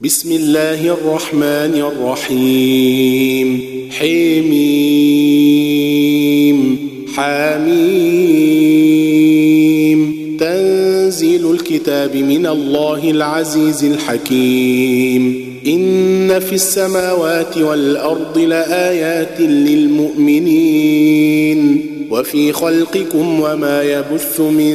بسم الله الرحمن الرحيم حميم حميم تنزيل الكتاب من الله العزيز الحكيم إن في السماوات والأرض لآيات للمؤمنين وفي خلقكم وما يبث من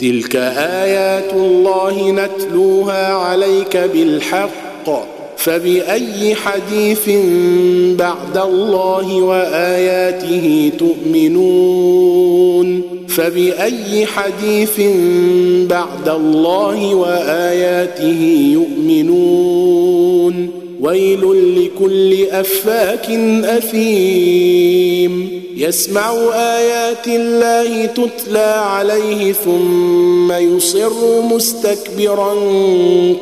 تلك آيات الله نتلوها عليك بالحق. فبأي حديث بعد الله وآياته تؤمنون؟ فبأي حديث بعد الله وآياته يؤمنون؟ ويل لكل أفاك أثيم. يسمع آيات الله تتلى عليه ثم يصر مستكبرا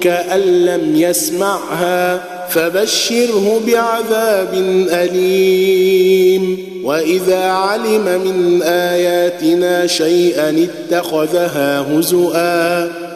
كأن لم يسمعها. فبشره بعذاب أليم. وإذا علم من آياتنا شيئا اتخذها هزؤا.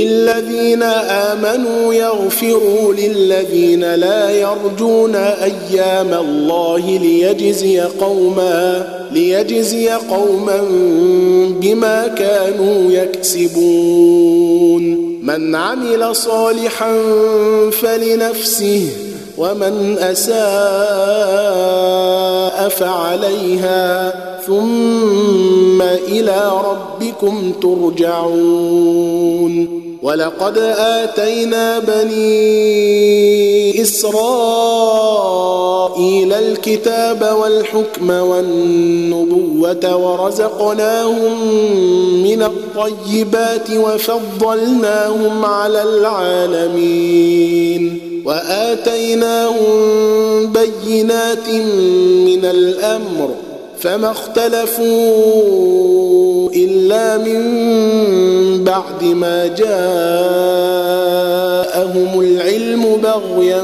للذين آمنوا يغفروا للذين لا يرجون أيام الله ليجزي قوما ليجزي قوما بما كانوا يكسبون. من عمل صالحا فلنفسه ومن أساء فعليها ثم إلى ربكم ترجعون. ولقد آتينا بني إسرائيل الكتاب والحكم والنبوة ورزقناهم من الطيبات وفضلناهم على العالمين وآتيناهم بينات من الأمر فما اختلفوا إلا من بعد ما جاءهم العلم بغيا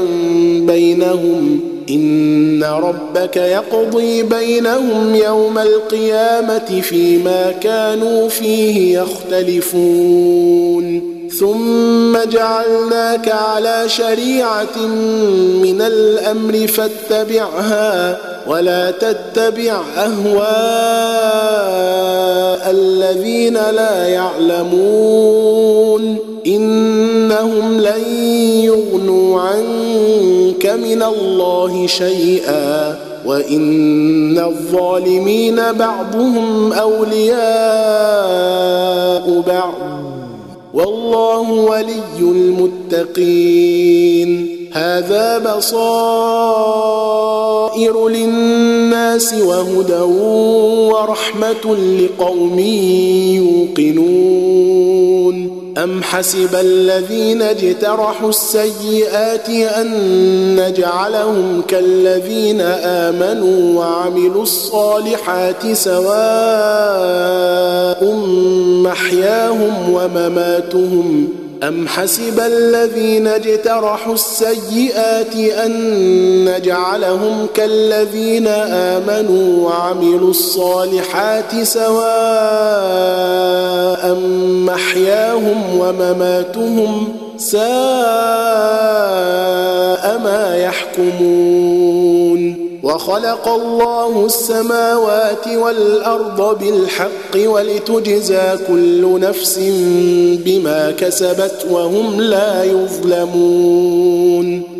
بينهم. إن ربك يقضي بينهم يوم القيامة فيما كانوا فيه يختلفون. ثم جعلناك على شريعة من الأمر فاتبعها. ولا تتبع أهواء الذين لا يعلمون. إنهم لن يغنوا عنك من الله شيئا. وإن الظالمين بعضهم أولياء بعض. والله ولي المتقين. هذا بصائر للناس وهدى ورحمة لقوم يوقنون. أم حسب الذين اجترحوا السيئات أن نجعلهم كالذين آمنوا وعملوا الصالحات سواء محياهم ومماتهم أم حسب الذين اجترحوا السيئات أن نجعلهم كالذين آمنوا وعملوا الصالحات سواء محياهم ومماتهم ساء وخلق الله السماوات والأرض بالحق ولتجزى كل نفس بما كسبت وهم لا يظلمون.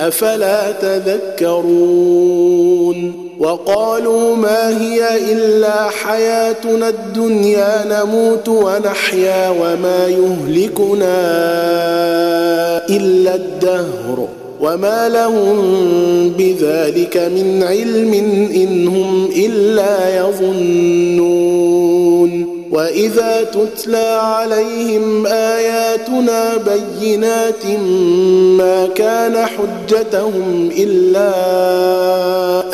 أفلا تذكرون وقالوا ما هي إلا حياتنا الدنيا نموت ونحيا وما يهلكنا إلا الدهر وما لهم بذلك من علم إن هم إلا يظنون وإذا تتلى عليهم آياتنا بينات ما كان حجتهم إلا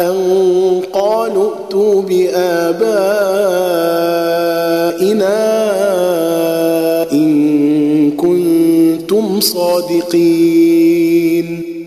أن قالوا ائتوا بآبائنا إن كنتم صادقين.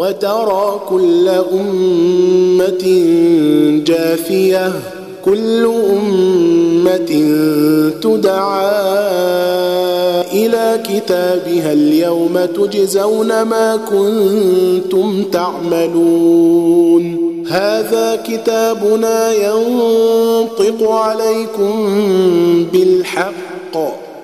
وترى كل أمة جاثيه كل أمة تدعى إلى كتابها اليوم تجزون ما كنتم تعملون. هذا كتابنا ينطق عليكم بالحق.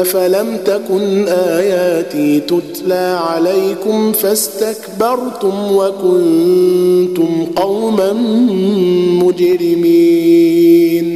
افلم تكن اياتي تتلى عليكم فاستكبرتم وكنتم قوما مجرمين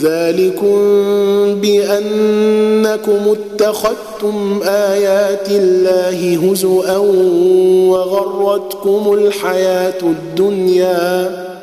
ذلكم بأنكم اتخذتم آيات الله هزءا وغرتكم الحياة الدنيا